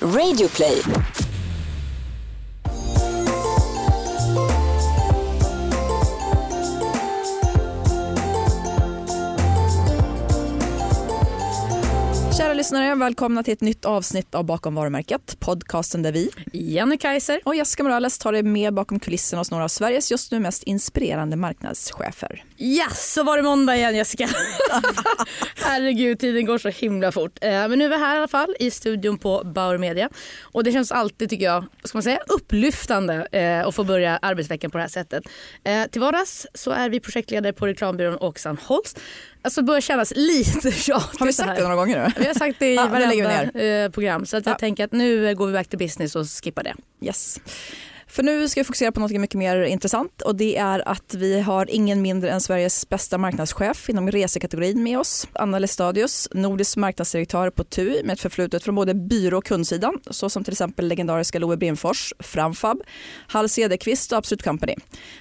Radioplay. Lyssnare, välkomna till ett nytt avsnitt av Bakom varumärket. Podcasten där vi Jenny Kaiser. och Jessica Morales tar er med bakom kulisserna hos några av Sveriges just nu mest inspirerande marknadschefer. Ja, så var det måndag igen Jessica. Herregud, tiden går så himla fort. Eh, Men nu är vi här i alla fall i studion på Bauer Media. Och det känns alltid, tycker jag, ska man säga, upplyftande eh, att få börja arbetsveckan på det här sättet. Eh, Till vardags så är vi projektledare på reklambyrån Åkesson Holst. Alltså börjar kännas lite tjatigt Har vi sagt det några gånger nu? Vi har sagt det i Ja, varenda eh, program. Så att jag Ja. tänker att nu går vi back to business och skippar det. Yes. För nu ska vi fokusera på något mycket mer intressant och det är att vi har ingen mindre än Sveriges bästa marknadschef inom resekategorin med oss. Anna Lestadius, nordisk marknadsdirektör på TUI med ett förflutet från både byrå och kundsidan såsom till exempel legendariska Loe Brimfors, Framfab, Hall Cederqvist och Absolut Company.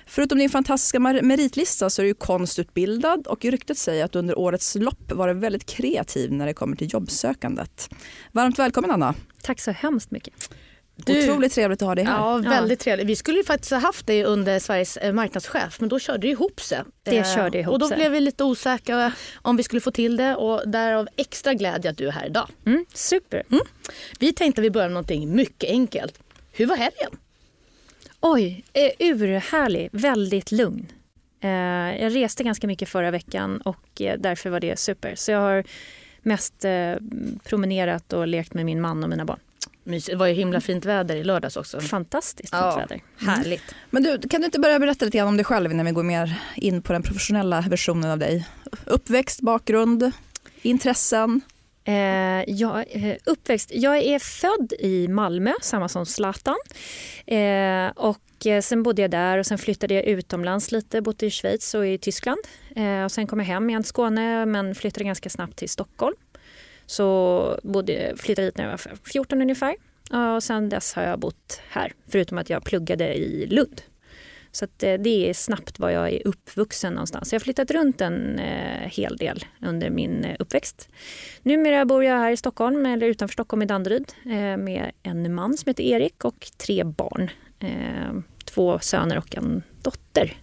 Förutom din fantastiska mer- meritlista så är du konstutbildad och ryktet säger att du under årets lopp varit väldigt kreativ när det kommer till jobbsökandet. Varmt välkommen Anna. Tack så hemskt mycket. Du- Otroligt trevligt att ha dig här. Ja, väldigt trevligt. Vi skulle ju faktiskt ha haft dig under Sveriges eh, marknadschef men då körde det ihop sig. Det Eh, körde ihop Och då sig. blev vi lite osäkra om vi skulle få till det och därav extra glädje att du är här idag. Mm, super. Vi tänkte att vi börjar med någonting mycket enkelt. Hur var helgen? Oj, eh, urhärlig, väldigt lugn. Eh, jag reste ganska mycket förra veckan och eh, därför var det super. Så jag har mest promenerat och lekt med min man och mina barn. Mysigt. Det var ju himla fint väder i lördags också. Fantastiskt fint Ja. väder. Härligt. Men du, kan du inte börja berätta lite grann om dig själv innan vi går mer in på den professionella versionen av dig? Uppväxt, bakgrund, intressen? Eh, jag, eh, uppväxt. Jag är född i Malmö, samma som Zlatan. Eh, och eh, sen bodde jag där och sen flyttade jag utomlands lite, bodde i Schweiz och i Tyskland. Eh, och sen kom jag hem igen till Skåne men flyttade ganska snabbt till Stockholm. Så bodde, flyttade hit när jag var 14 ungefär. Och sen dess har jag bott här, förutom att jag pluggade i Lund. Så att, eh, det är snabbt var jag är uppvuxen någonstans. Jag har flyttat runt en eh, hel del under min eh, uppväxt. Numera bor jag här i Stockholm, eller utanför Stockholm i Danderyd eh, med en man som heter Erik och tre barn. Eh, två söner och en dotter.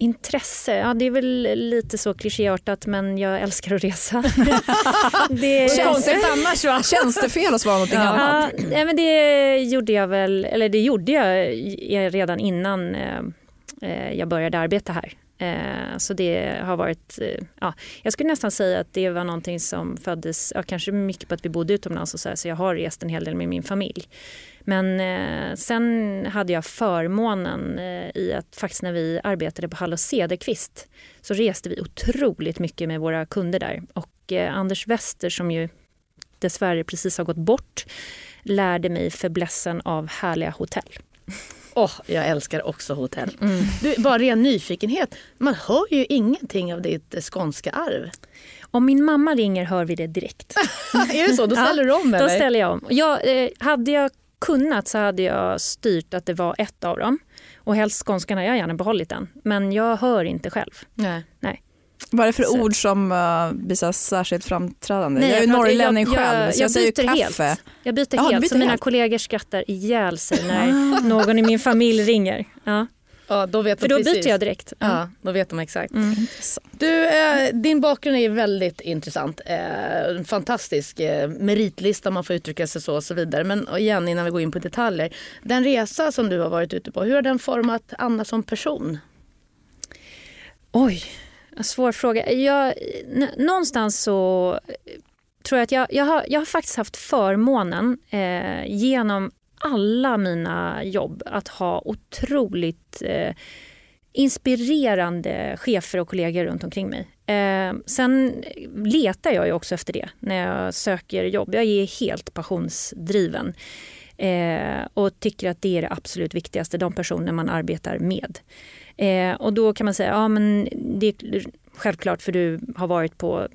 Intresse, ja det är väl lite så klichéartat men jag älskar att resa. det Konstigt annars va? Känns det fel att svara någonting annat? Ja, men det gjorde jag väl, eller det gjorde jag redan innan eh, eh, jag började arbeta här. Eh, så det har varit, eh, ja, jag skulle nästan säga att det var någonting som föddes, ja, kanske mycket på att vi bodde utomlands och så, här, så jag har rest en hel del med min familj. Men eh, sen hade jag förmånen eh, i att faktiskt när vi arbetade på Hall och Cederqvist så reste vi otroligt mycket med våra kunder där. Och eh, Anders Wester som ju dessvärre precis har gått bort lärde mig fäblessen av härliga hotell. Åh, jag älskar också hotell. Du, bara ren nyfikenhet. Man hör ju ingenting av ditt skånska arv. Om min mamma ringer hör vi det direkt. är det så? Då ställer du om eller? Då ställer jag om. Jag, eh, hade jag kunnat så hade jag styrt att det var ett av dem. Och helst skånskan har jag gärna behållit den. Men jag hör inte själv. Nej. Vad är det för Så- ord som uh, blir så särskilt framträdande? Nej, jag är ju norrlänning jag- själv jag- så jag, jag säger kaffe. helt. Jag byter du helt, byter så mina helt. kollegor skrattar ihjäl sig när någon i min familj ringer. Ja. Ja, då vet För då precis. byter jag direkt. Ja, då vet de exakt. Mm. Du, eh, din bakgrund är väldigt intressant. Eh, fantastisk eh, meritlista om man får uttrycka sig så och så vidare. Men igen innan vi går in på detaljer. Den resa som du har varit ute på, hur har den format Anna som person? Oj, svår fråga. Jag, någonstans så tror jag att jag, jag, har, jag har faktiskt haft förmånen eh, genom alla mina jobb att ha otroligt eh, inspirerande chefer och kollegor runt omkring mig. Eh, sen letar jag ju också efter det när jag söker jobb. Jag är helt passionsdriven eh, och tycker att det är det absolut viktigaste, de personer man arbetar med. Eh, och då kan man säga, ja men det är självklart för du har varit på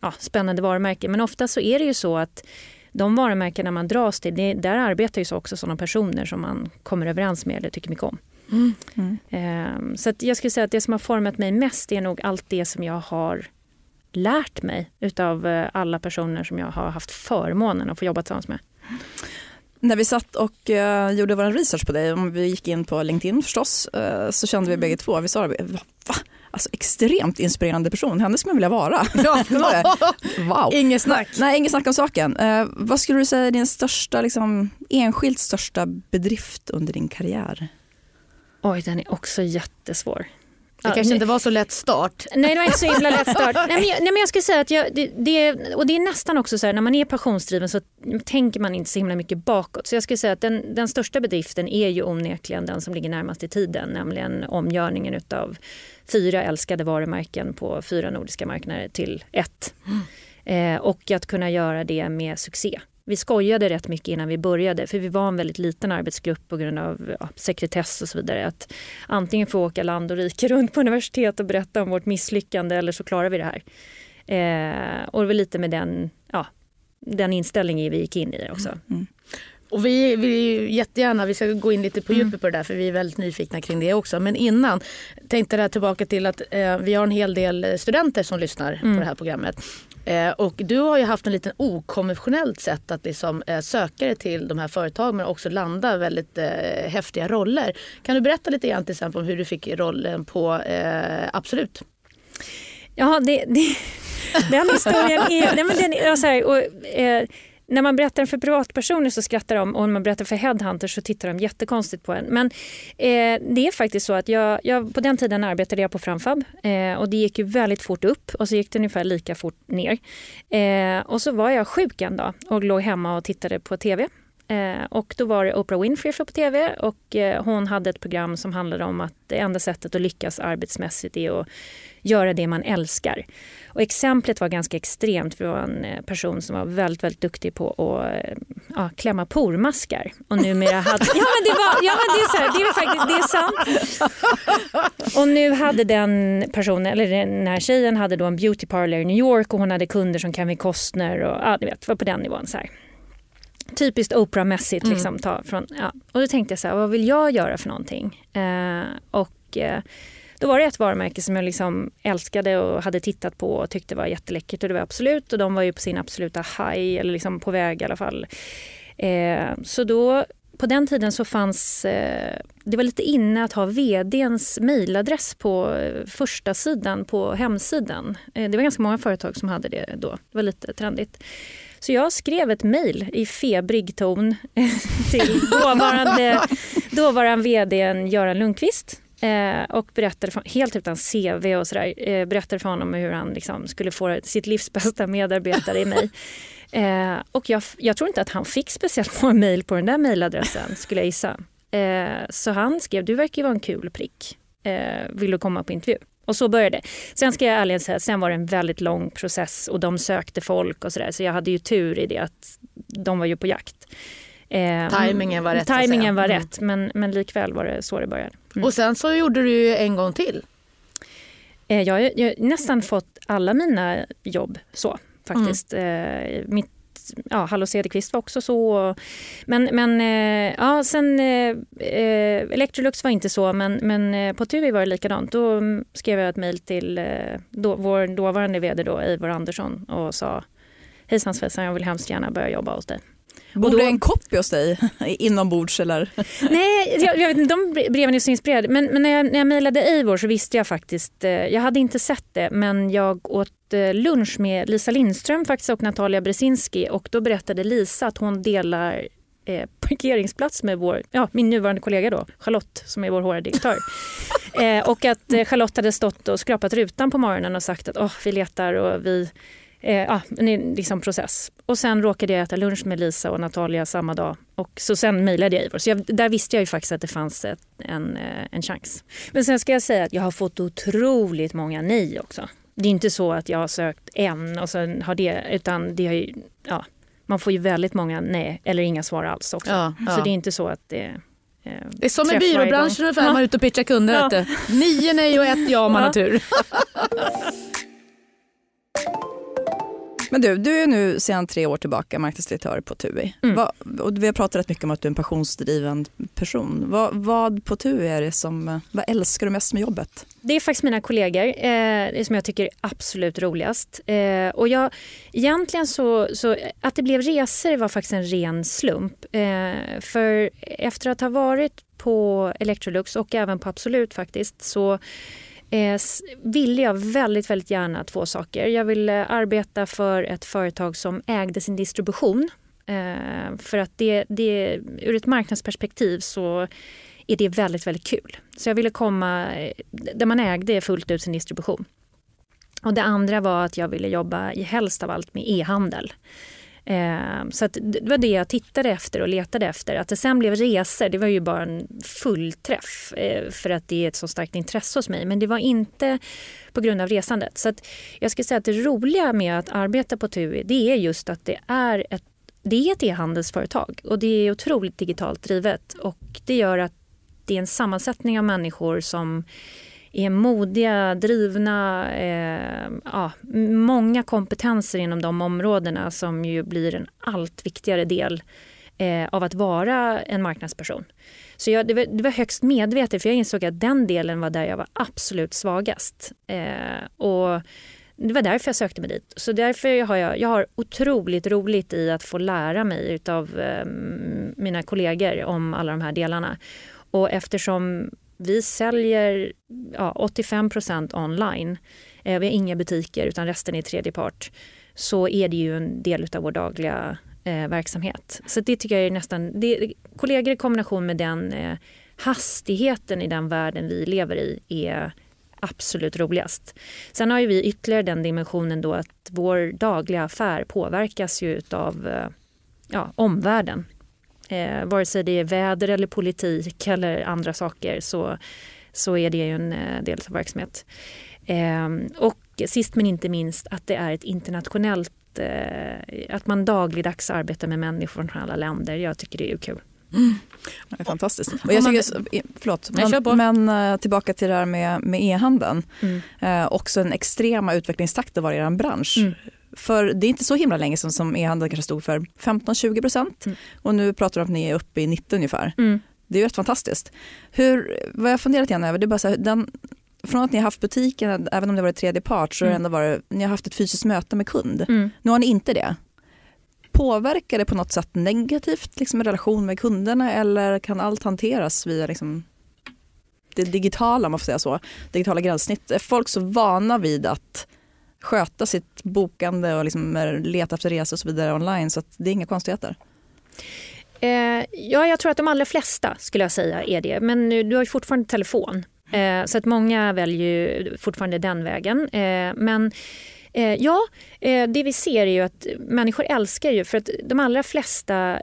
ja, spännande varumärken. Men ofta så är det ju så att de varumärkena man dras till, det, där arbetar ju så också sådana personer som man kommer överens med eller tycker mycket om. Eh, så att jag skulle säga att det som har format mig mest är nog allt det som jag har lärt mig utav eh, alla personer som jag har haft förmånen att få jobba tillsammans med. När vi satt och uh, gjorde vår research på dig, om vi gick in på LinkedIn förstås, uh, så kände vi mm. bägge två, vi sa det, va? Alltså extremt inspirerande person, henne skulle jag vilja vara. Ja. wow. Inget snack. Nej, inget snack om saken. Uh, vad skulle du säga är din största, liksom, enskilt största bedrift under din karriär? Oj, den är också jättesvår. Det kanske inte var så lätt start. Nej, det var inte så himla lätt start. nej, men jag, nej, men jag skulle säga att jag, det, det, och det är nästan också så här, när man är passionsdriven så tänker man inte så himla mycket bakåt. Så jag skulle säga att den, den största bedriften är ju onekligen den som ligger närmast i tiden, nämligen omgörningen av fyra älskade varumärken på fyra nordiska marknader till ett. Mm. Eh, och att kunna göra det med succé. Vi skojade rätt mycket innan vi började för vi var en väldigt liten arbetsgrupp på grund av ja, sekretess och så vidare. Att antingen få åka land och rike runt på universitet och berätta om vårt misslyckande eller så klarar vi det här. Eh, och det var lite med den, ja, den inställningen vi gick in i också. Mm. mm. Och vi vill jättegärna, vi ska gå in lite på djupet mm. på det där för vi är väldigt nyfikna kring det också. Men innan tänkte jag tillbaka till att eh, vi har en hel del studenter som lyssnar mm. på det här programmet. Eh, och du har ju haft en liten okonventionellt sätt att liksom, eh, söka dig till de här företagen men också landa väldigt eh, häftiga roller. Kan du berätta lite grann till exempel om hur du fick rollen på eh, Absolut? Ja, det, det, den historien är... Nej, men den, är så här, och, eh, när man berättar för privatpersoner så skrattar de och när man berättar för headhunters så tittar de jättekonstigt på en. Men eh, det är faktiskt så att jag, jag, på den tiden arbetade jag på Framfab eh, och det gick ju väldigt fort upp och så gick det ungefär lika fort ner. Eh, och så var jag sjuk en dag och låg hemma och tittade på tv Eh, och då var det Oprah Winfrey på tv och eh, hon hade ett program som handlade om att det enda sättet att lyckas arbetsmässigt är att göra det man älskar. Och exemplet var ganska extremt för det var en eh, person som var väldigt, väldigt duktig på att eh, ja, klämma pormaskar. Och numera hade... Ja men det, var, ja, men det, är, så här, det är faktiskt det är sant. Och nu hade den personen, eller den här tjejen hade då en beauty parlor i New York och hon hade kunder som Kevin Costner och ja, du vet, var på den nivån. Så här typiskt Oprah-mässigt. Mm. Liksom, ta från, ja. Och då tänkte jag så här, vad vill jag göra för någonting? Eh, och eh, då var det ett varumärke som jag liksom älskade och hade tittat på och tyckte var jätteläckert och det var Absolut och de var ju på sin absoluta high eller liksom på väg i alla fall. Eh, så då på den tiden så fanns eh, det var lite inne att ha vdns mejladress på eh, första sidan på hemsidan. Eh, det var ganska många företag som hade det då. Det var lite trendigt. Så jag skrev ett mejl i febrig ton till dåvarande, dåvarande vd Göran Lundqvist eh, och berättade, för, helt utan CV och sådär, eh, berättade för honom hur han liksom skulle få sitt livs bästa medarbetare i mig. Eh, och jag, jag, tror inte att han fick speciellt många mejl på den där mejladressen skulle jag gissa. Så han skrev, du verkar ju vara en kul prick. Vill du komma på intervju? Och så började det. Sen ska jag ärligen säga, sen var det en väldigt lång process och de sökte folk och sådär. Så jag hade ju tur i det att de var ju på jakt. Eh, timingen var rätt. Timingen var mm. rätt men, men likväl var det så det började. Mm. Och sen så gjorde du ju en gång till. Eh, jag har nästan fått alla mina jobb så faktiskt. Mm. Eh, mitt ja, Hallå Cederqvist var också så. Men, men eh, ja, sen eh, eh, Electrolux var inte så, men, men eh, på TUI var det likadant. Då skrev jag ett mejl till då, vår dåvarande vd då, Eivor Andersson och sa Hejsan svejsan, jag vill hemskt gärna börja jobba hos dig. Bor det en copy hos dig inombords eller? Nej, jag, jag vet inte, de breven är så inspirerade. Men, men när jag, när jag mejlade Eivor så visste jag faktiskt, eh, jag hade inte sett det, men jag åt eh, lunch med Lisa Lindström faktiskt och Natalia Brzezinski och då berättade Lisa att hon delar eh, parkeringsplats med vår, ja, min nuvarande kollega då, Charlotte som är vår HR-direktör. eh, och att eh, Charlotte hade stått och skrapat rutan på morgonen och sagt att oh, vi letar och vi ja, en liksom process. Och sen råkade jag äta lunch med Lisa och Natalia samma dag. Och så sen mejlade jag Ivor. Så jag, där visste jag ju faktiskt att det fanns ett, en, eh, en chans. Men sen ska jag säga att jag har fått otroligt många nej också. Det är inte så att jag har sökt en och sen har det, utan det har ju, ja, man får ju väldigt många nej eller inga svar alls också. Ja, ja. Så det är inte så att det eh, det är som i byråbranschen ungefär, ja. man är ute och pitchar kunder. Ja. Nio nej och ett ja om man har tur. Men du, du är nu sedan tre år tillbaka marknadsdirektör på TUI. Mm. Vad, och vi har pratat rätt mycket om att du är en passionsdriven person. Vad, vad på TUI är det som, vad älskar du mest med jobbet? Det är faktiskt mina kollegor eh, som jag tycker är absolut roligast. Eh, och jag, egentligen så, så, att det blev resor var faktiskt en ren slump. Eh, för efter att ha varit på Electrolux och även på Absolut faktiskt så eh, ville jag väldigt, väldigt gärna två saker. Jag ville eh, arbeta för ett företag som ägde sin distribution. Eh, för att det, det, ur ett marknadsperspektiv så är det väldigt, väldigt kul. Så jag ville komma eh, där man ägde fullt ut sin distribution. Och det andra var att jag ville jobba i helst av allt med e-handel. Eh, så att det var det jag tittade efter och letade efter. Att det sen blev resor, det var ju bara en fullträff eh, för att det är ett så starkt intresse hos mig. Men det var inte på grund av resandet. Så att jag skulle säga att det roliga med att arbeta på TUI det är just att det är ett det är ett e-handelsföretag och det är otroligt digitalt drivet och det gör att det är en sammansättning av människor som är modiga, drivna, eh, ja, många kompetenser inom de områdena som ju blir en allt viktigare del eh, av att vara en marknadsperson. Så jag, det, var, det var högst medvetet för jag insåg att den delen var där jag var absolut svagast. Eh, och det var därför jag sökte mig dit. Så därför har jag, jag har otroligt roligt i att få lära mig av eh, mina kollegor om alla de här delarna. Och eftersom vi säljer ja, 85% online, eh, vi har inga butiker utan resten är tredje part, så är det ju en del av vår dagliga eh, verksamhet. Så det tycker jag är nästan, det, kollegor i kombination med den eh, hastigheten i den världen vi lever i är absolut roligast. Sen har ju vi ytterligare den dimensionen då att vår dagliga affär påverkas ju av eh, ja, omvärlden. Eh, vare sig det är väder eller politik eller andra saker så, så är det ju en eh, del av verksamhet. Eh, och sist men inte minst att det är ett internationellt, eh, att man dagligdags arbetar med människor från alla länder. Jag tycker det är kul. Det är fantastiskt. Och jag tycker, förlåt, men, men eh, tillbaka till det här med, med e-handeln. Mm. Eh, också en extrema utvecklingstakten var i er bransch. Mm. För det är inte så himla länge sedan som e-handeln kanske stod för 15-20 procent. Mm. Och nu pratar du om att ni är uppe i 90 ungefär. Mm. Det är ju rätt fantastiskt. Hur, vad jag funderat igen över, det är bara så här, den, från att ni har haft butiken, även om det varit tredje part, så har det Mm. ändå varit, ni har haft ett fysiskt möte med kund. Mm. Nu har ni inte det. Påverkar det på något sätt negativt liksom, i relation med kunderna eller kan allt hanteras via liksom, det digitala, om man får säga så, digitala gränssnitt? Är folk så vana vid att sköta sitt bokande och liksom eh, leta efter resor och så vidare online så att det är inga konstigheter? Eh, ja, jag tror att de allra flesta skulle jag säga är det. Men nu, du har ju fortfarande telefon. Eh, så att många väljer ju fortfarande den vägen. Eh, men eh, ja, eh, det vi ser är ju att människor älskar ju för att de allra flesta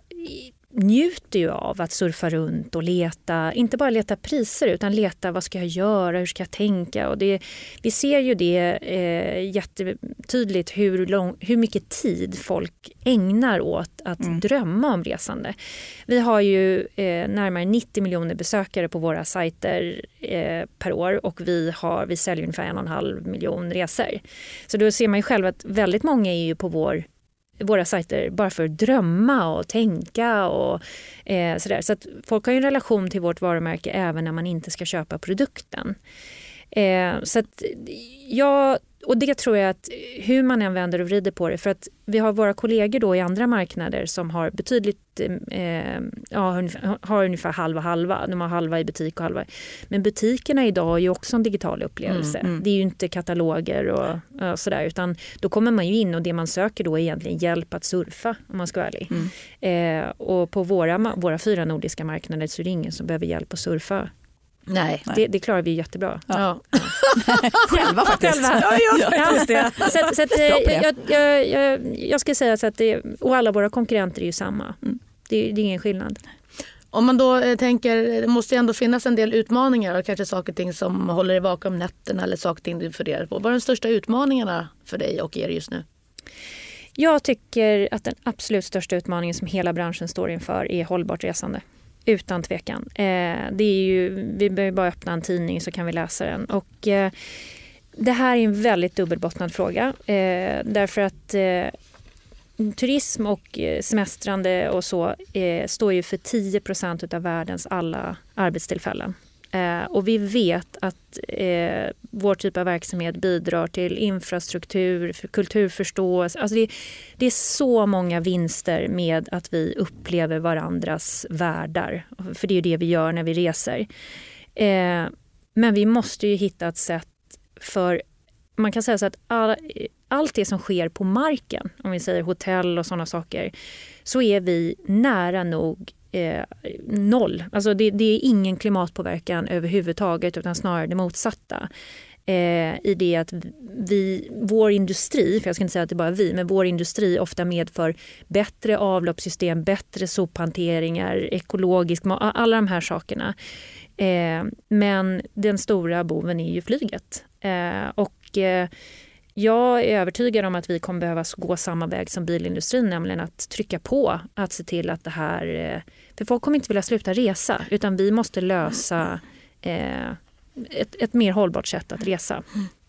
njuter ju av att surfa runt och leta, inte bara leta priser utan leta vad ska jag göra, hur ska jag tänka? Och det, vi ser ju det eh, jättetydligt hur, lång, hur mycket tid folk ägnar åt att Mm. drömma om resande. Vi har ju eh, närmare 90 miljoner besökare på våra sajter eh, per år och vi, har, vi säljer ungefär en och en halv miljon resor. Så då ser man ju själv att väldigt många är ju på vår våra sajter bara för att drömma och tänka och eh, sådär. Så att folk har ju en relation till vårt varumärke även när man inte ska köpa produkten. Eh, så att jag, och det tror jag att hur man än vänder och vrider på det, för att vi har våra kollegor då i andra marknader som har betydligt, eh, ja, ungefär- har ungefär halva halva. De har halva i butik och halva. Men butikerna idag är ju också en digital upplevelse. Mm, mm. Det är ju inte kataloger och, och sådär, utan då kommer man ju in och det man söker då är egentligen hjälp att surfa om man ska vara ärlig. Mm. Eh, och på våra, våra fyra nordiska marknader så är det ingen som behöver hjälp att surfa. Nej. Nej. Det, det klarar vi jättebra. Ja. Själva faktiskt. Själva. faktiskt det. Så, att- så att, eh, jag, jag, jag, jag ska säga så att det, och alla våra konkurrenter är ju samma. Mm. Det, det är ingen skillnad. Om man då eh, tänker, det måste ju ändå finnas en del utmaningar och kanske saker och ting som håller dig vaken om nätterna eller saker och ting du funderar på. Vad är de största utmaningarna för dig och er just nu? Jag tycker att den absolut största utmaningen som hela branschen står inför är hållbart resande. Utan tvekan. Eh, det är ju, vi behöver bara öppna en tidning så kan vi läsa den. Och, eh, det här är en väldigt dubbelbottnad fråga. Eh, därför att eh, turism och eh, semestrande och så eh, står ju för 10% av världens alla arbetstillfällen. Eh, och vi vet att eh, vår typ av verksamhet bidrar till infrastruktur, för kulturförståelse. Alltså det, det, är så många vinster med att vi upplever varandras världar. För det är ju det vi gör när vi reser. Eh, men vi måste ju hitta ett sätt för man kan säga så att all, allt det som sker på marken, om vi säger hotell och sådana saker, så är vi nära nog eh, noll. Alltså det, det, är ingen klimatpåverkan överhuvudtaget utan snarare det motsatta. Eh, I det att vi, vår industri, för jag ska inte säga att det är bara vi, men vår industri ofta medför bättre avloppssystem, bättre sophanteringar, ekologisk alla de här sakerna. Eh, men den stora boven är ju flyget. Eh, och eh, jag är övertygad om att vi kommer behöva gå samma väg som bilindustrin, nämligen att trycka på att se till att det här... Eh, för folk kommer inte vilja sluta resa, utan vi måste lösa eh, ett, ett mer hållbart sätt att resa.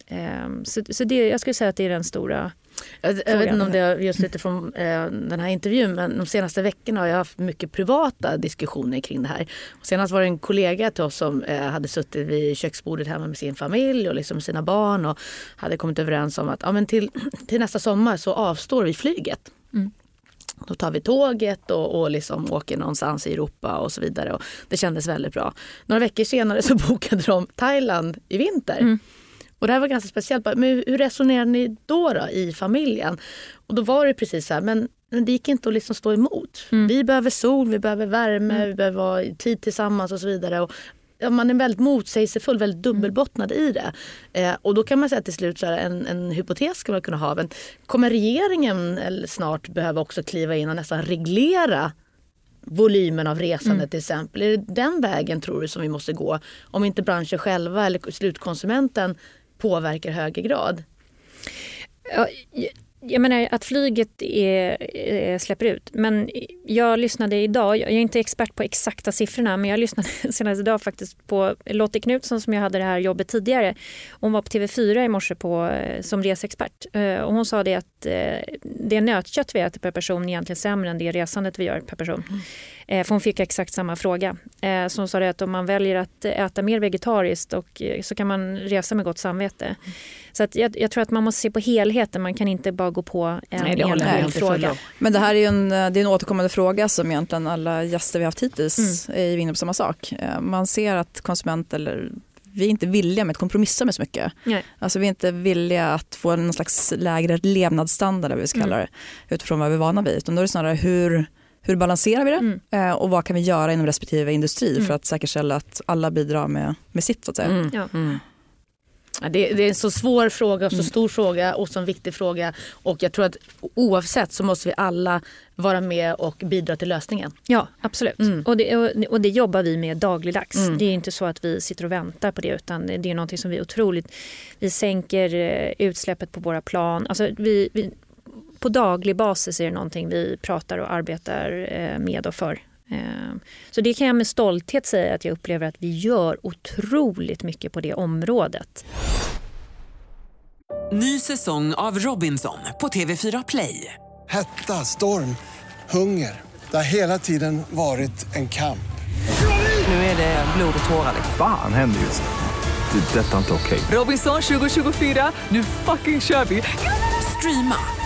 Eh, så, så det, jag skulle säga att det är den stora jag, jag vet inte om det är just utifrån eh, den här intervjun men de senaste veckorna har jag haft mycket privata diskussioner kring det här. Och senast var det en kollega till oss som eh, hade suttit vid köksbordet hemma med sin familj och liksom sina barn och hade kommit överens om att ja, men till, till nästa sommar så avstår vi flyget. Mm. Då tar vi tåget och, och liksom åker någonstans i Europa och så vidare. Och det kändes väldigt bra. Några veckor senare så bokade de Thailand i vinter. Mm. Och det här var ganska speciellt. Men hur resonerade ni då, då i familjen? Och då var det precis så här, men, men det gick inte att liksom stå emot. Mm. Vi behöver sol, vi behöver värme, mm. vi behöver tid tillsammans och så vidare. Och, man är väldigt motsägelsefull, väldigt dubbelbottnad mm. i det. Eh, och då kan man säga till slut, så här, en, en hypotes ska man kunna ha. Men kommer regeringen eller snart behöva också kliva in och nästan reglera volymen av resande mm. till exempel. Är det den vägen tror du som vi måste gå? Om inte branschen själva eller slutkonsumenten påverkar högre grad? Ja, jag menar att flyget är, eh, släpper ut. Men jag lyssnade idag, jag är inte expert på exakta siffrorna, men jag lyssnade senast idag faktiskt på Lottie Knutsson som jag hade det här jobbet tidigare. Hon var på TV4 i morse på, eh, som resexpert eh, och hon sa det att det nötkött vi äter per person är egentligen sämre än det resandet vi gör per person. Mm. Mm. För hon fick exakt samma fråga. Så hon sa att om man väljer att äta mer vegetariskt och, så kan man resa med gott samvete. Så att jag, jag, tror att man måste se på helheten. Man kan inte bara gå på en Nej, enskild fråga. Men det här är en, det är en återkommande fråga som egentligen alla gäster vi haft hittills mm. är inne på samma sak. Eh, man ser att konsumenter eller vi är inte villiga med att kompromissa med så mycket. Nej. Alltså vi är inte villiga att få någon slags lägre levnadsstandard, vi ska kalla mm. det, utifrån vad vi är vana vid. Utan då är det snarare hur, hur balanserar vi det mm. Eh, och vad kan vi göra inom respektive industri mm. för att säkerställa att alla bidrar med, med sitt. Så att säga. Mm. Ja. Mm. Det, det, är en så svår fråga, och så mm. stor fråga och så en viktig fråga. Och jag tror att oavsett så måste vi alla vara med och bidra till lösningen. Ja, absolut. Mm. Och, det, och, och, det jobbar vi med dagligdags. Mm. Det är inte så att vi sitter och väntar på det utan det är någonting som vi otroligt... Vi sänker eh, utsläppet på våra plan. Alltså vi, vi, på daglig basis är det någonting vi pratar och arbetar eh, med och för. Ehm, så det kan jag med stolthet säga att jag upplever att vi gör otroligt mycket på det området. Ny säsong av Robinson på TV4 Play. Hetta, storm, hunger. Det har hela tiden varit en kamp. Nu är det blod och tårar. Fan händer just det. det detta är inte okej. Okay. Robinson 2024, nu fucking kör vi. Streama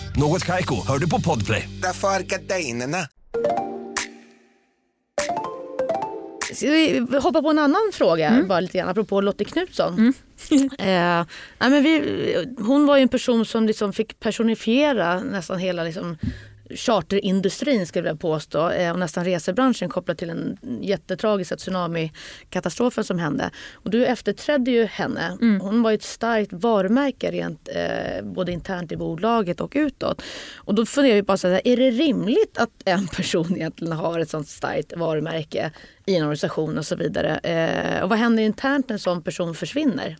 Något Kaiko, hör du på Podplay. Därför är gardinerna. Ska vi hoppa på en annan fråga, mm. bara lite grann, apropå Lottie Knutsson. Mm. eh, nej, men vi, hon var ju en person som liksom fick personifiera nästan hela liksom, charterindustrin skulle jag vilja påstå eh, och nästan resebranschen kopplat till den jättetragiska tsunamikatastrofen som hände. Och du efterträdde ju henne. Mm. Hon var ett starkt varumärke rent eh, både internt i bolaget och utåt. Och då funderar vi bara så här, är det rimligt att en person egentligen har ett sånt starkt varumärke i en organisation och så vidare? Eh, och vad händer internt när en sån person försvinner?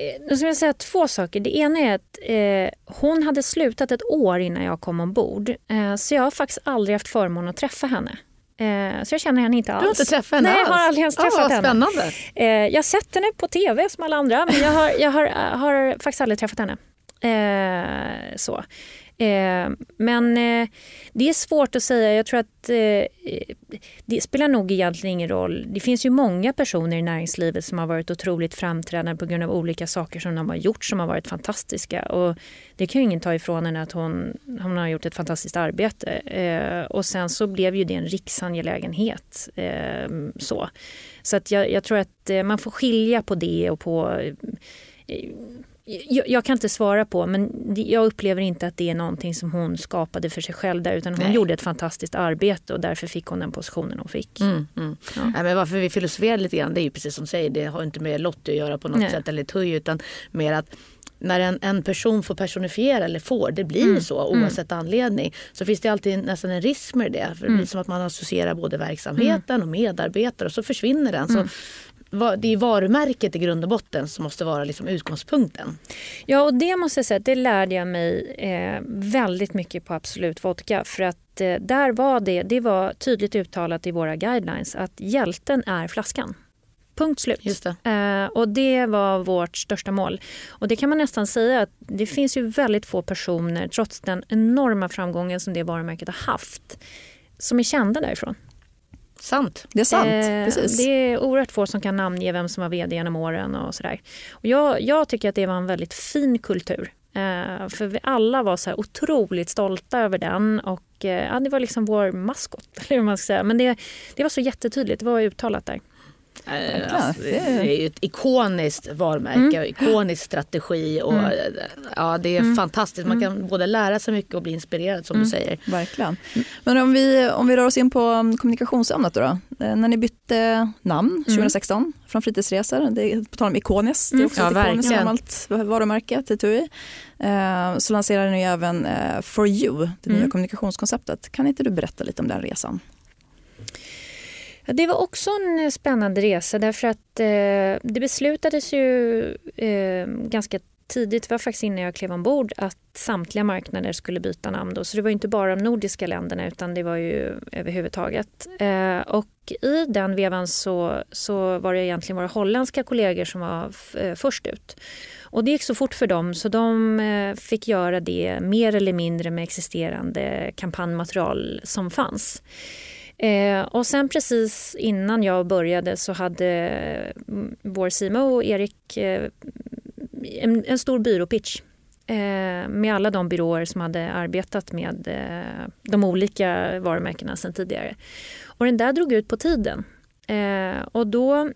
Eh, Nu ska jag säga två saker. Det ena är att eh, hon hade slutat ett år innan jag kom ombord. Eh, så jag har faktiskt aldrig haft förmånen att träffa henne. Eh, så jag känner henne inte alls. Du har inte träffat henne Nej, alls? jag har aldrig ens träffat vad henne. spännande. Eh, jag har sett henne på tv som alla andra men jag har, jag har, har faktiskt aldrig träffat henne. Eh, så. Eh, men eh, det är svårt att säga. Jag tror att eh, det spelar nog egentligen ingen roll. Det finns ju många personer i näringslivet som har varit otroligt framträdande på grund av olika saker som de har gjort som har varit fantastiska. Och det kan ju ingen ta ifrån henne att hon, hon har gjort ett fantastiskt arbete. Eh, och sen så blev ju det en riksangelägenhet. Eh, så så att jag, jag tror att eh, man får skilja på det och på eh, jag, jag kan inte svara på men jag upplever inte att det är någonting som hon skapade för sig själv där utan hon Nej. gjorde ett fantastiskt arbete och därför fick hon den positionen hon fick. Mm, mm. Nej, men varför vi filosoferar lite grann det är ju precis som du säger. Det har inte med Lottie att göra på något Nej. sätt eller Tuj utan mer att när en, en person får personifiera eller får, det blir Mm. så oavsett anledning, så finns det alltid nästan en risk med det. För det Mm. blir som att man associerar både verksamheten och medarbetare och så försvinner den. Så Mm. Det är varumärket i grund och botten som måste vara liksom utgångspunkten. Ja, och det måste jag säga, det lärde jag mig eh, väldigt mycket på Absolut Vodka. För att eh, där var det, det var tydligt uttalat i våra guidelines att hjälten är flaskan. Punkt slut. Just det. Eh, och det var vårt största mål. Och det kan man nästan säga att det finns ju väldigt få personer, trots den enorma framgången som det varumärket har haft, som är kända därifrån. Sant. Det är sant, Eh, precis. Det är oerhört få som kan namnge vem som var vd genom åren och sådär. Och jag, jag tycker att det var en väldigt fin kultur. Eh, för vi alla var så här otroligt stolta över den och eh, ja, det var liksom vår maskot. Eller hur man ska säga. Men det, det var så jättetalat, det var uttalat där. Eh, alltså, det är- ju ett ikoniskt varumärke och ikonisk strategi. Och, eh, ja, det är fantastiskt. Man kan både lära sig mycket och bli inspirerad som du säger. Verkligen. Men om vi, om vi rör oss in på um, kommunikationsämnet då, då. Eh, När ni bytte namn 2016 från fritidsresor, det är på tal om ikoniskt, det är också Ja, ett ikoniskt gammalt varumärke till TUI. Eh, Så lanserade ni även eh, For You, det nya kommunikationskonceptet. Kan inte du berätta lite om den resan? Ja, det var också en spännande resa därför att eh, det beslutades ju eh, ganska tidigt, det var faktiskt innan jag klev ombord, att samtliga marknader skulle byta namn. Då. Så det var ju inte bara de nordiska länderna utan det var ju överhuvudtaget. Eh, och i den vevan så, så var det egentligen våra holländska kollegor som var eh, först ut. Och det gick så fort för dem så de eh, fick göra det mer eller mindre med existerande kampanjmaterial som fanns. Eh, och sen precis innan jag började så hade mm, vår CMO Erik eh, en, en stor byråpitch eh, med alla de byråer som hade arbetat med eh, de olika varumärkena sen tidigare. Och den där drog ut på tiden. Eh, och då,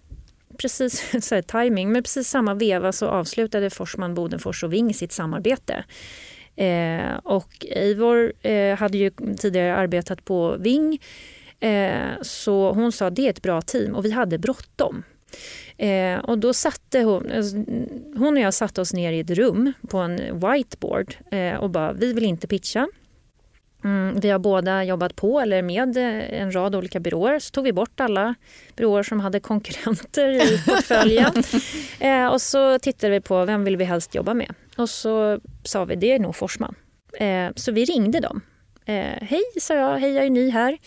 precis så här, timing, men precis samma veva så avslutade Forsman, Bodenfors och Ving sitt samarbete. Eh, och Eivor eh, hade ju tidigare arbetat på Ving så hon sa det är ett bra team och vi hade bråttom. Eh, och då satte hon, alltså, hon och jag satte oss ner i ett rum på en whiteboard eh, och bara vi vill inte pitcha. Mm, vi har båda jobbat på eller med eh, en rad olika byråer. Så tog vi bort alla byråer som hade konkurrenter i portföljen. eh, och så tittade vi på vem vill vi helst jobba med. Och så sa vi det är nog Forsman. Eh, så vi ringde dem. Eh, hej, sa jag. Hej, jag är ny här.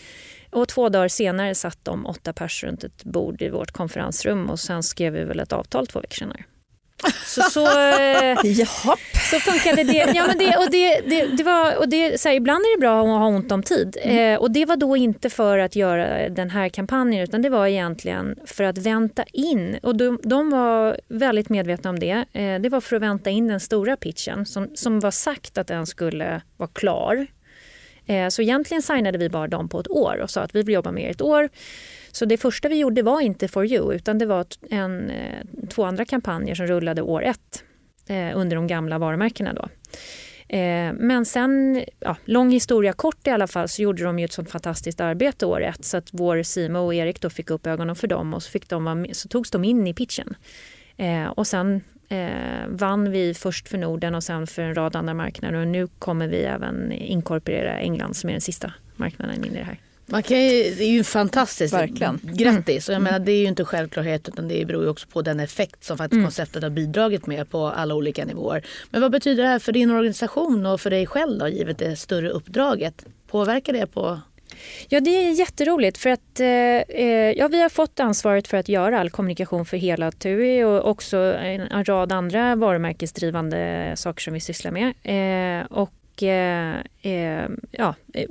Och två dagar senare satt de åtta personer runt ett bord i vårt konferensrum och sen skrev vi väl ett avtal två veckor senare. Så, så, eh, så funkade det. Ja, men det, och det, det, det var, och det, så här, ibland är det bra att ha ont om tid. Eh, och Det var då inte för att göra den här kampanjen utan det var egentligen för att vänta in. Och de, de var väldigt medvetna om det. Eh, det var för att vänta in den stora pitchen som, som var sagt att den skulle vara klar. Eh, så egentligen signade vi bara dem på ett år och sa att vi vill jobba med er ett år. Så det första vi gjorde var inte For You utan det var en, eh, två andra kampanjer som rullade år ett eh, under de gamla varumärkena. Då. Men sen, ja, lång historia kort i alla fall, så gjorde de ju ett sånt fantastiskt arbete år ett så att vår CMO Erik då fick upp ögonen för dem och så, fick de så togs de in i pitchen. Och sen eh, vann vi först för Norden och sen för en rad andra marknader och nu kommer vi även inkorporera England som är den sista marknaden in i det här. Man kan ju, det är ju fantastiskt. Verkligen. Grattis. Och jag menar, det är ju inte självklarhet utan det beror ju också på den effekt som faktiskt konceptet har bidragit med på alla olika nivåer. Men vad betyder det här för din organisation och för dig själv då, givet det större uppdraget? Påverkar det på Ja, det är jätteroligt för att eh, eh, ja, vi har fått ansvaret för att göra all kommunikation för hela TUI och också en, en rad andra varumärkesdrivande saker som vi sysslar med. Eh, och eh, eh, ja, eh,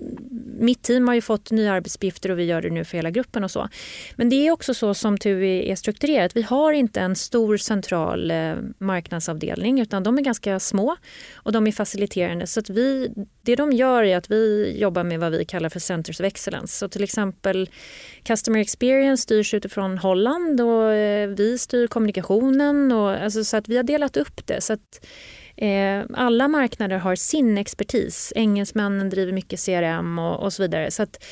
mitt team har ju fått nya arbetsuppgifter och vi gör det nu för hela gruppen och så. Men det är också så som TUI är strukturerat. Vi har inte en stor central eh, marknadsavdelning utan de är ganska små och de är faciliterande. Så att vi, det de gör är att vi jobbar med vad vi kallar för Centers of Excellence. Så till exempel Customer Experience styrs utifrån Holland och eh, vi styr kommunikationen. Och, alltså, så att vi har delat upp det. Så att, Eh, alla marknader har sin expertis. Engelsmännen driver mycket CRM och, och så vidare. Så att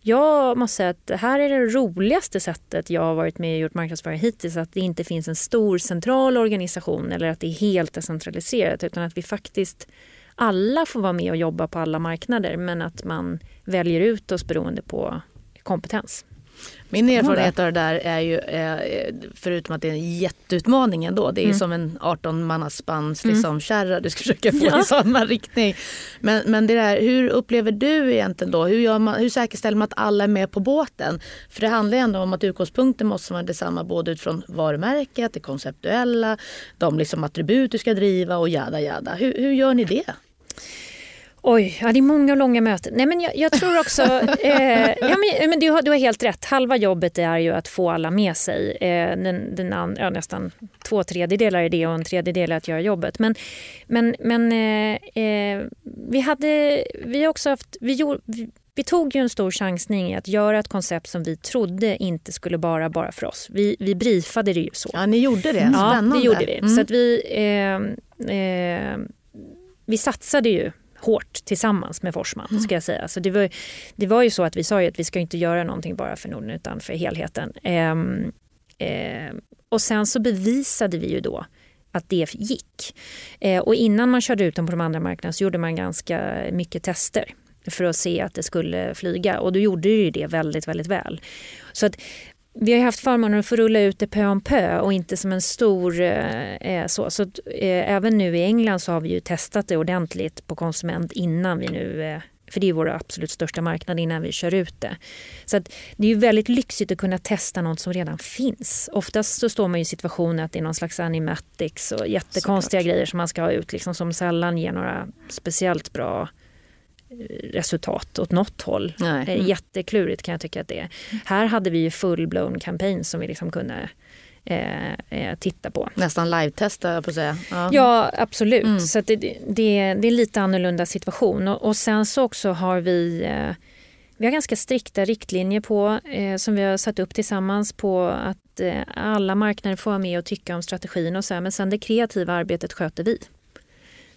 jag måste säga att det här är det roligaste sättet jag har varit med och gjort marknadsföring hittills. Att det inte finns en stor central organisation eller att det är helt decentraliserat utan att vi faktiskt alla får vara med och jobba på alla marknader men att man väljer ut oss beroende på kompetens. Min erfarenhet av det där är ju, eh, förutom att det är en jätteutmaning ändå, det är mm. som en 18 mannaspans mm. liksom, kärra du ska försöka få ja. i samma riktning. Men, men det där, hur upplever du egentligen då, hur, man, hur säkerställer man att alla är med på båten? För det handlar ändå om att utgångspunkten måste vara detsamma både utifrån varumärket, det konceptuella, de liksom attribut du ska driva och jada jada. Hur, hur gör ni det? Oj, ja, det är många och långa möten. Nej, men jag, jag tror också... Eh, ja, men, men du, har, du har helt rätt. Halva jobbet är ju att få alla med sig. Eh, den, den and, ja, nästan två tredjedelar är det och en tredjedel är att göra jobbet. Men, men, men eh, eh vi hade... Vi också haft... Vi, gjorde, vi, vi tog ju en stor chansning i att göra ett koncept som vi trodde inte skulle vara bara för oss. Vi, vi briefade det ju så. Ja, ni gjorde det. Spännande. Ja, det gjorde vi. Mm. Så att vi, eh, eh, vi satsade ju hårt tillsammans med Forsman. Mm. Ska jag säga. Så det, var, det var ju så att vi sa att vi ska inte göra någonting bara för Norden utan för helheten. Ehm, eh, och sen så bevisade vi ju då att det gick. Eh, och innan man körde ut dem på de andra marknaderna så gjorde man ganska mycket tester för att se att det skulle flyga och då gjorde det det väldigt, väldigt väl. Så att vi har haft förmånen att få rulla ut det pö om pö och inte som en stor eh, eh, så. Så eh, även nu i England så har vi ju testat det ordentligt på konsument innan vi nu eh, för det är vår absolut största marknad innan vi kör ut det. Så att det är ju väldigt lyxigt att kunna testa något som redan finns. Oftast så står man i situationen att det är någon slags animatics och jättekonstiga Såklart. grejer som man ska ha ut liksom, som sällan ger några speciellt bra resultat åt något håll. Nej. Mm. Jätteklurigt kan jag tycka att det är. Här hade vi ju full-blown campaign som vi liksom kunde eh, eh, titta på. Nästan live-testa på att säga. Ja, ja absolut. Mm. Så det, det, det, är en lite annorlunda situation. Och, och sen så också har vi eh, vi har ganska strikta riktlinjer på eh, som vi har satt upp tillsammans på att eh, alla marknader får vara med och tycka om strategin och så här, men sen det kreativa arbetet sköter vi.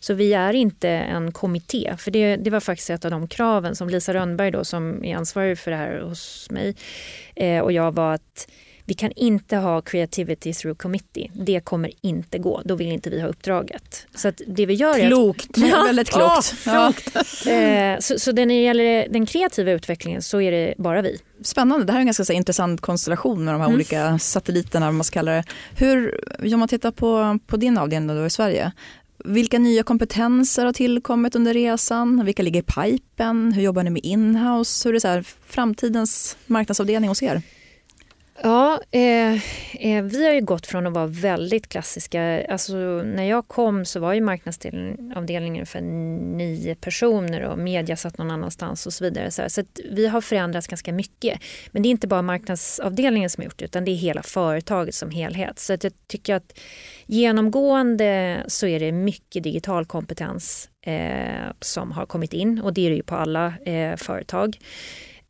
Så vi är inte en kommitté. För det, det var faktiskt ett av de kraven som Lisa Rönnberg då, som är ansvarig för det här hos mig eh, och jag var att vi kan inte ha creativity through committee. Det kommer inte gå. Då vill inte vi ha uppdraget. Så det vi gör klokt. Är att, ja, väldigt klokt. Ja. eh, så, så när det gäller den kreativa utvecklingen så är det bara vi. Spännande. Det här är en ganska så, intressant konstellation med de här mm. olika satelliterna. Man ska kalla det. Hur, om man tittar på, på din avdelning då i Sverige. Vilka nya kompetenser har tillkommit under resan? Vilka ligger i pipen? Hur jobbar ni med inhouse? Hur är det så här, framtidens marknadsavdelning hos er? Ja, eh, eh, vi har ju gått från att vara väldigt klassiska. Alltså, när jag kom så var ju marknadsavdelningen för nio personer och media satt någon annanstans och så vidare. Så, så vi har förändrats ganska mycket. Men det är inte bara marknadsavdelningen som har gjort det utan det är hela företaget som helhet. Så att jag tycker att genomgående så är det mycket digital kompetens eh, som har kommit in och det är det ju på alla eh, företag.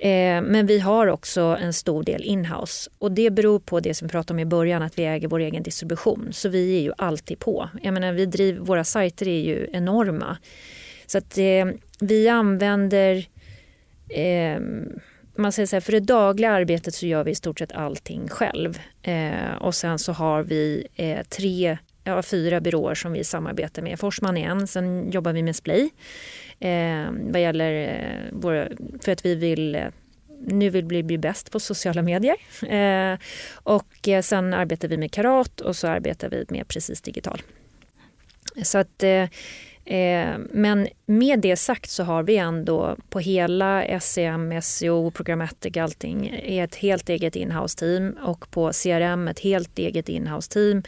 Eh, men vi har också en stor del inhouse och det beror på det som vi pratade om i början att vi äger vår egen distribution. Så vi är ju alltid på. Jag menar, vi driver, våra sajter är ju enorma. Så att eh, vi använder eh, man säger så här, för det dagliga arbetet så gör vi i stort sett allting själv. Eh, och sen så har vi eh, tre, ja, fyra byråer som vi samarbetar med. Forsman är en, sen jobbar vi med Splay. Eh, vad gäller eh, våra, för att vi vill eh, nu vill vi bli bäst på sociala medier. Eh, och eh, sen arbetar vi med Karat och så arbetar vi med Precis Digital. Så att, eh, eh, men med det sagt så har vi ändå på hela SEM, SEO, Programmatic, allting är ett helt eget inhouse-team och på CRM ett helt eget inhouse-team.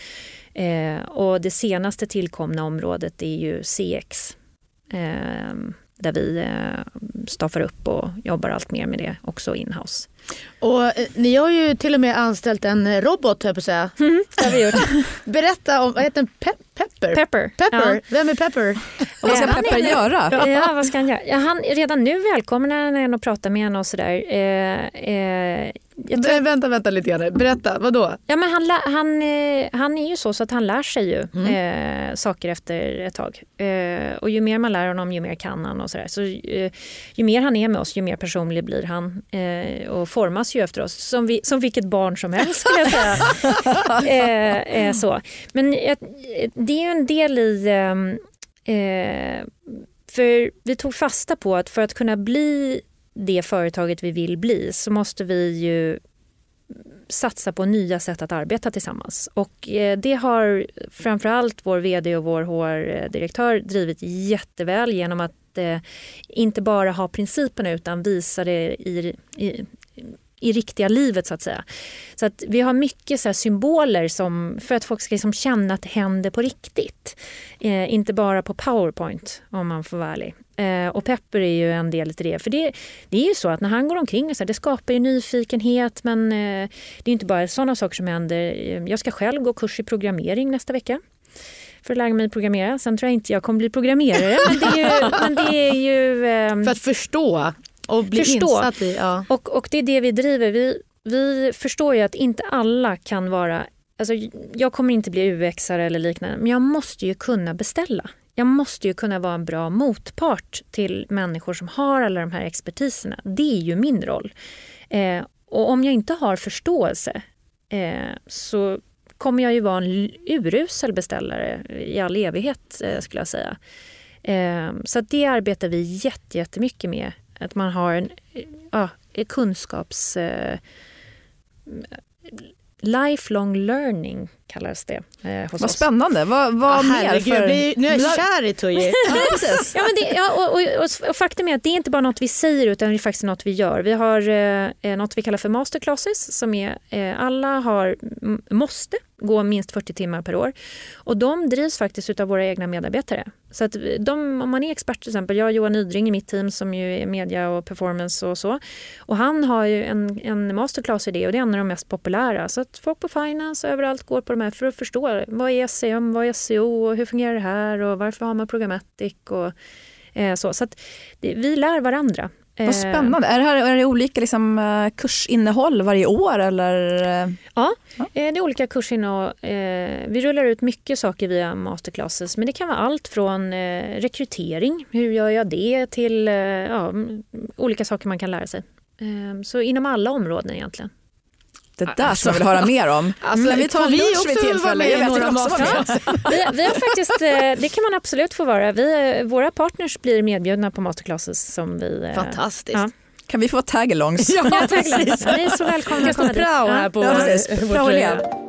Eh, och det senaste tillkomna området är ju CX. Eh, där vi eh, staffar upp och jobbar allt mer med det också inhouse. Och eh, ni har ju till och med anställt en robot, höll jag på att säga. Mm, det har vi gjort. Berätta om, vad heter den? Pe- Pepper? Pepper. Pepper. Ja. Vem är Pepper? Och vad ska Han är- Pepper göra? Ja, vad ska han göra? Ja, han, redan nu välkomnar han en och pratar med henne och sådär. Eh, eh, tror, Vä- Vänta, vänta lite grann. Berätta, vad då? ja, men han, han, eh, han är ju så, så att han lär sig ju eh, saker efter ett tag. Eh, och ju mer man lär honom, ju mer kan han och sådär. Så, eh, ju mer han är med oss, ju mer personlig blir han eh, och formas ju efter oss. Som, vi, som vilket barn som helst skulle jag säga. eh, eh, så. Men eh, det är ju en del i ehm, eh, för vi tog fasta på att för att kunna bli det företaget vi vill bli så måste vi ju satsa på nya sätt att arbeta tillsammans. Och eh, det har framförallt vår vd och vår HR-direktör drivit jätteväl genom att eh, inte bara ha principerna utan visa det i, i, i riktiga livet så att säga. Så att vi har mycket så här symboler som, för att folk ska liksom känna att det händer på riktigt. Eh, inte bara på powerpoint om man får vara ärlig. Eh, och Pepper är ju en del i det. För det, det är ju så att när han går omkring, och så här, det skapar ju nyfikenhet men eh, det är inte bara sådana saker som händer. Jag ska själv gå kurs i programmering nästa vecka för att lära mig programmera. Sen tror jag inte jag kommer bli programmerare. men det är ju... Men det är ju eh, För att förstå och bli Förstå. insatt i. Ja. och, och det är det vi driver. Vi, vi förstår ju att inte alla kan vara... Alltså, jag kommer inte bli UX-are eller liknande, men jag måste ju kunna beställa. Jag måste ju kunna vara en bra motpart till människor som har alla de här expertiserna. Det är ju min roll. Eh, och om jag inte har förståelse eh, så kommer jag ju vara en urusel beställare i all evighet eh, skulle jag säga. Eh, så det arbetar vi jätte, jättemycket med. Att man har en ja, kunskaps... Eh, lifelong learning kallas det eh, hos Vad oss. spännande. Vad, vad Ah, mer för... nu är jag kär i Tuji. Ja, men det, ja, och, och, och, och faktum är att det är inte bara något vi säger utan det är faktiskt något vi gör. Vi har eh, eh, något vi kallar för masterclasses som är eh, alla har, måste gå minst 40 timmar per år. Och de drivs faktiskt av våra egna medarbetare. Så att de, om man är expert till exempel, jag och Johan Nydring i mitt team som ju är media och performance och så. Och han har ju en, en masterclass i det och det är en av de mest populära. Så att folk på finance och överallt går på de här för att förstå vad är SEM, vad är SEO och hur fungerar det här och varför har man programmatic och eh, så. Så att det, vi lär varandra. Vad Eh, spännande. Är det, här, är det olika liksom, eh, kursinnehåll varje år? Eller? Ja, eh, det är olika kursinnehåll. Eh, Vi rullar ut mycket saker via masterclasses men det kan vara allt från rekrytering, hur gör jag det, till ja, olika saker man kan lära sig. Så inom alla områden egentligen. Det där som jag vill höra mer om. Alltså, kan vi ta får en vi lunch vid vara tillfälle? Jag vet, också vara. Vi, vi har faktiskt, eh, det kan man absolut få vara. Vi, eh, våra partners blir medbjudna på masterclasses som vi... eh, Fantastiskt. Ja. Kan vi få tagalongs? Ja, Ja, tack, Ni är så välkomna att komma dit. här på Ja, precis. vår.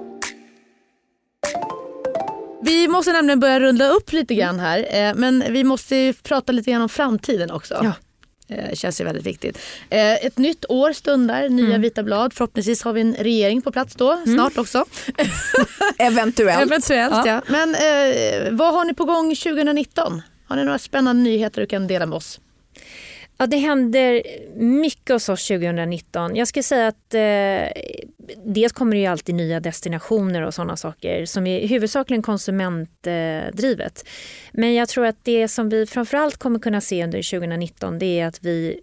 Vi måste nämligen börja runda upp lite grann här. Men vi måste ju prata lite grann om framtiden också. Ja. Eh, känns ju väldigt viktigt. Eh, Ett nytt år stundar, nya vita blad. Förhoppningsvis har vi en regering på plats då, snart också. Eventuellt. Eventuellt Ja. ja. Men eh, vad har ni på gång 2019? Har ni några spännande nyheter du kan dela med oss? Ja, det händer mycket hos oss 2019. Jag skulle säga att eh, dels kommer det ju alltid nya destinationer och sådana saker som är huvudsakligen konsumentdrivet. Men jag tror att det som vi framförallt kommer kunna se under 2019 det är att vi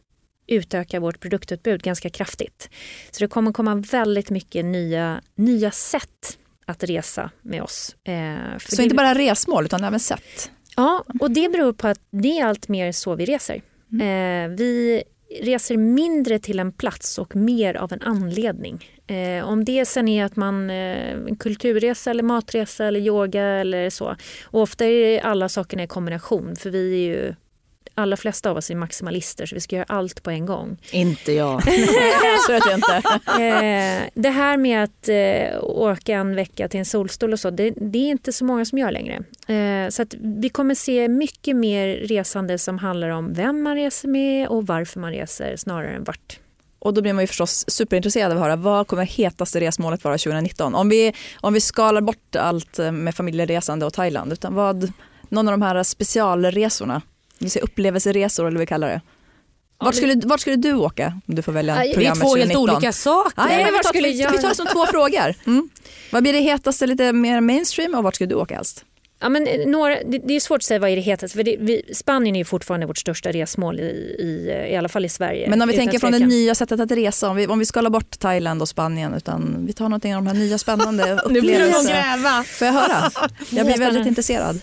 utökar vårt produktutbud ganska kraftigt. Så det kommer komma väldigt mycket nya, nya sätt att resa med oss. Eh, Så det- inte bara resmål utan även sätt. Ja, och det beror på att det är allt mer så vi reser. Mm. Eh, vi reser mindre till en plats och mer av en anledning. Eh, om det sen är att man eh, en kulturresa eller matresa eller yoga eller så. Och ofta är alla sakerna i kombination för vi är ju allra flesta av oss är maximalister så vi ska göra allt på en gång. Inte jag. Så vet jag inte. Eh, det här med att eh, åka en vecka till en solstol och så, det, det är inte så många som gör längre. Eh, så vi kommer se mycket mer resande som handlar om vem man reser med och varför man reser snarare än vart. Och då blir man ju förstås superintresserad av att höra vad kommer hetaste resmålet vara 2019? Om vi, om vi skalar bort allt med familjeresande och Thailand, utan vad, någon av de här specialresorna, vi säger upplevelseresor eller vad vi kallar det. Vart skulle, vart skulle du åka om du får välja det är Det är programmet två helt 2019? olika saker. Vart vart skulle skulle jag- vi tar det som två frågor. Mm. Vad blir det hetaste lite mer mainstream och vart skulle du åka helst? Ja, men eh, några, det, det är svårt att säga vad är det hetaste. För det, vi, Spanien är fortfarande vårt största resmål i, i, i alla fall i Sverige. Men om vi tänker från det nya sättet att resa, om vi, om vi skalar bort Thailand och Spanien utan vi tar någonting av de här nya spännande Nu blir det upplevelserna. gräva. Får jag höra? Jag blir väldigt intresserad.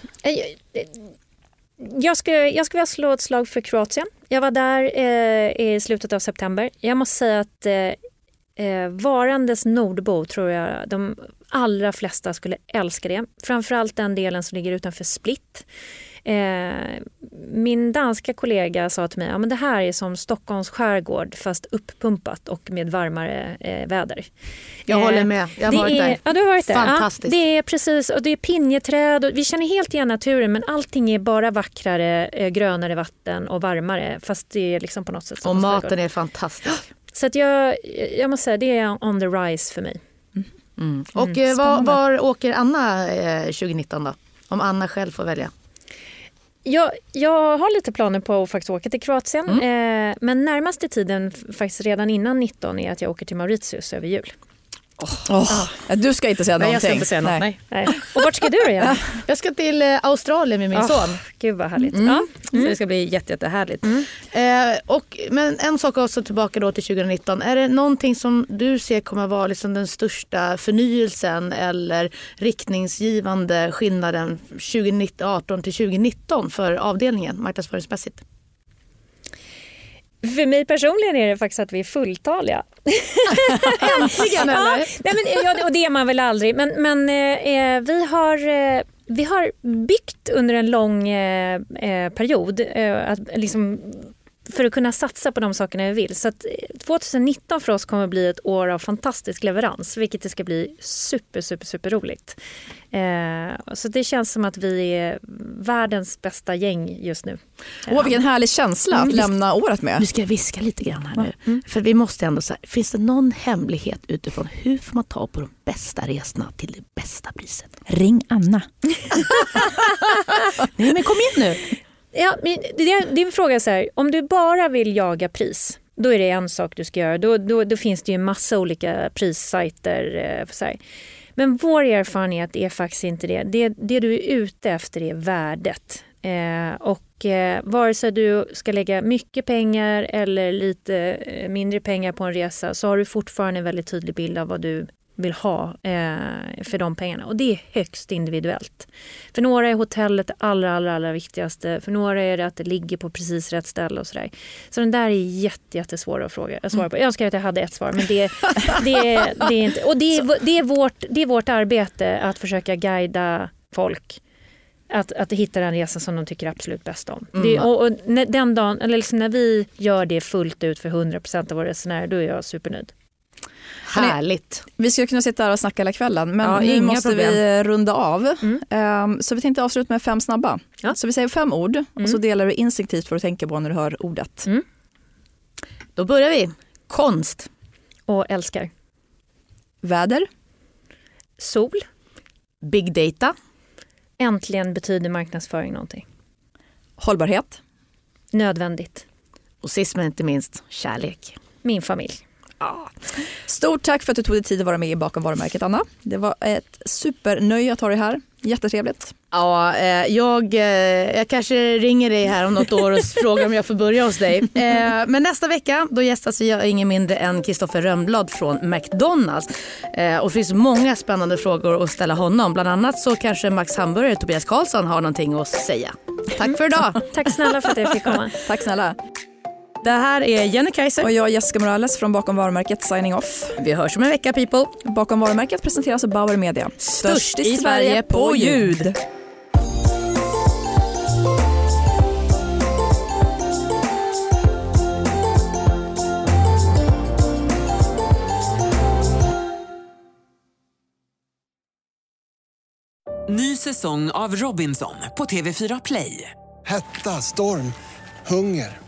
Jag skulle, jag skulle vilja slå ett slag för Kroatien. Jag var där eh, i slutet av september. Jag måste säga att eh, eh varandes nordbo tror jag de allra flesta skulle älska det. Framförallt den delen som ligger utanför Split. Eh, min danska kollega sa till mig att ja, det här är som Stockholms skärgård fast upppumpat och med varmare eh, väder. Jag Eh, håller med. Jag har det varit är, där. Ja, du har varit där. Fantastiskt. Ja, det är precis, och det är pinjeträd och vi känner helt igen naturen men allting är bara vackrare, eh, grönare vatten och varmare fast det är liksom på något sätt Och maten skärgård. är fantastisk. Så att jag, jag måste säga det är on the rise för mig. Mm. Och eh, var, var åker Anna eh, 2019 då? Om Anna själv får välja. Jag, jag har lite planer på att faktiskt åka till Kroatien Mm. eh, men närmaste tiden, faktiskt redan innan 19, är att jag åker till Mauritius över jul. Oh, Du ska inte säga Nej, någonting. jag ska inte säga något. Nej. Nej. Och vart ska du då? Jag ska till eh, Australien med min Åh, son. Gud vad härligt. Mm. Ja. Så det ska bli jätte, jättehärligt. Eh, och, men en sak också tillbaka då till 2019. Är det någonting som du ser kommer vara liksom den största förnyelsen eller riktningsgivande skillnaden 2018 till 2019 för avdelningen marknadsföringsmässigt? För mig personligen är det faktiskt att vi är fulltaliga. Äntligen Ja, eller? nej men, ja, och det är man väl aldrig. Men, men eh, vi, har, eh, vi har byggt under en lång eh, eh, period eh, att, liksom, för att kunna satsa på de sakerna vi vill. Så att eh, 2019 för oss kommer att bli ett år av fantastisk leverans vilket det ska bli super, super, super roligt. Eh, så det känns som att vi är världens bästa gäng just nu. Åh, vilken härlig känsla att Mm. lämna året med. Nu ska jag viska lite grann här nu. För vi måste ändå så här, finns det någon hemlighet utifrån hur får man ta på de bästa resorna till det bästa priset? Ring Anna. Nej men kom igen nu. Ja, men det- din fråga är så här, om du bara vill jaga pris, då är det en sak du ska göra. Då, då, då finns det ju en massa olika prissajter. Eh, för så här. Men vår erfarenhet är faktiskt inte det. Det, det du är ute efter är värdet. Eh, och eh, vare sig du ska lägga mycket pengar eller lite eh, mindre pengar på en resa så har du fortfarande en väldigt tydlig bild av vad du vill ha eh, för de pengarna. Och det är högst individuellt. För några är hotellet det allra, allra, allra viktigaste. För några är det att det ligger på precis rätt ställe och sådär. Så den där är jätte, jättesvår att fråga, att svara på. Jag önskar att jag hade ett svar men det, det, det är inte... Och det är, det, är vårt, det är vårt arbete att försöka guida folk att, att hitta den resa som de tycker absolut bäst om. Det, och, och den dagen, eller liksom när vi gör det fullt ut för 100% av våra resenärer, då är jag supernöjd. Härligt. Vi skulle kunna sitta här och snacka hela kvällen men Ja, nu måste vi problem. runda av. Mm. Ehm, så vi tänkte avsluta med fem snabba. Ja. Så vi säger fem ord och så delar du instinktivt vad du tänker på när du hör ordet. Mm. Då börjar vi. Konst. Och älskar. Väder, Sol. Big data. Äntligen betyder marknadsföring någonting. hållbarhet, Nödvändigt. Och sist men inte minst kärlek. Min familj. Stort tack för att du tog dig tid att vara med i Bakom varumärket Anna. Det var ett supernöje att ha dig här. Jättetrevligt. Ja, eh, jag, eh, jag kanske ringer dig här om något år och frågar om jag får börja hos dig. Eh, men nästa vecka då gästas jag ingen mindre än Kristoffer Rönnblad från McDonalds. Eh, och det finns många spännande frågor att ställa honom. Bland annat så kanske Max Hamburgare, Tobias Karlsson, har någonting att säga. Tack för idag. Tack snälla för att jag fick komma. Tack snälla. Det här är Jenny Kaiser. Och jag Jessica Morales från Bakom varumärket signing off. Vi hörs om en vecka people. Bakom varumärket presenteras av Bauer Media. Störst i Sverige på ljud. Ny säsong av Robinson på TV4 Play. Hetta, storm, hunger.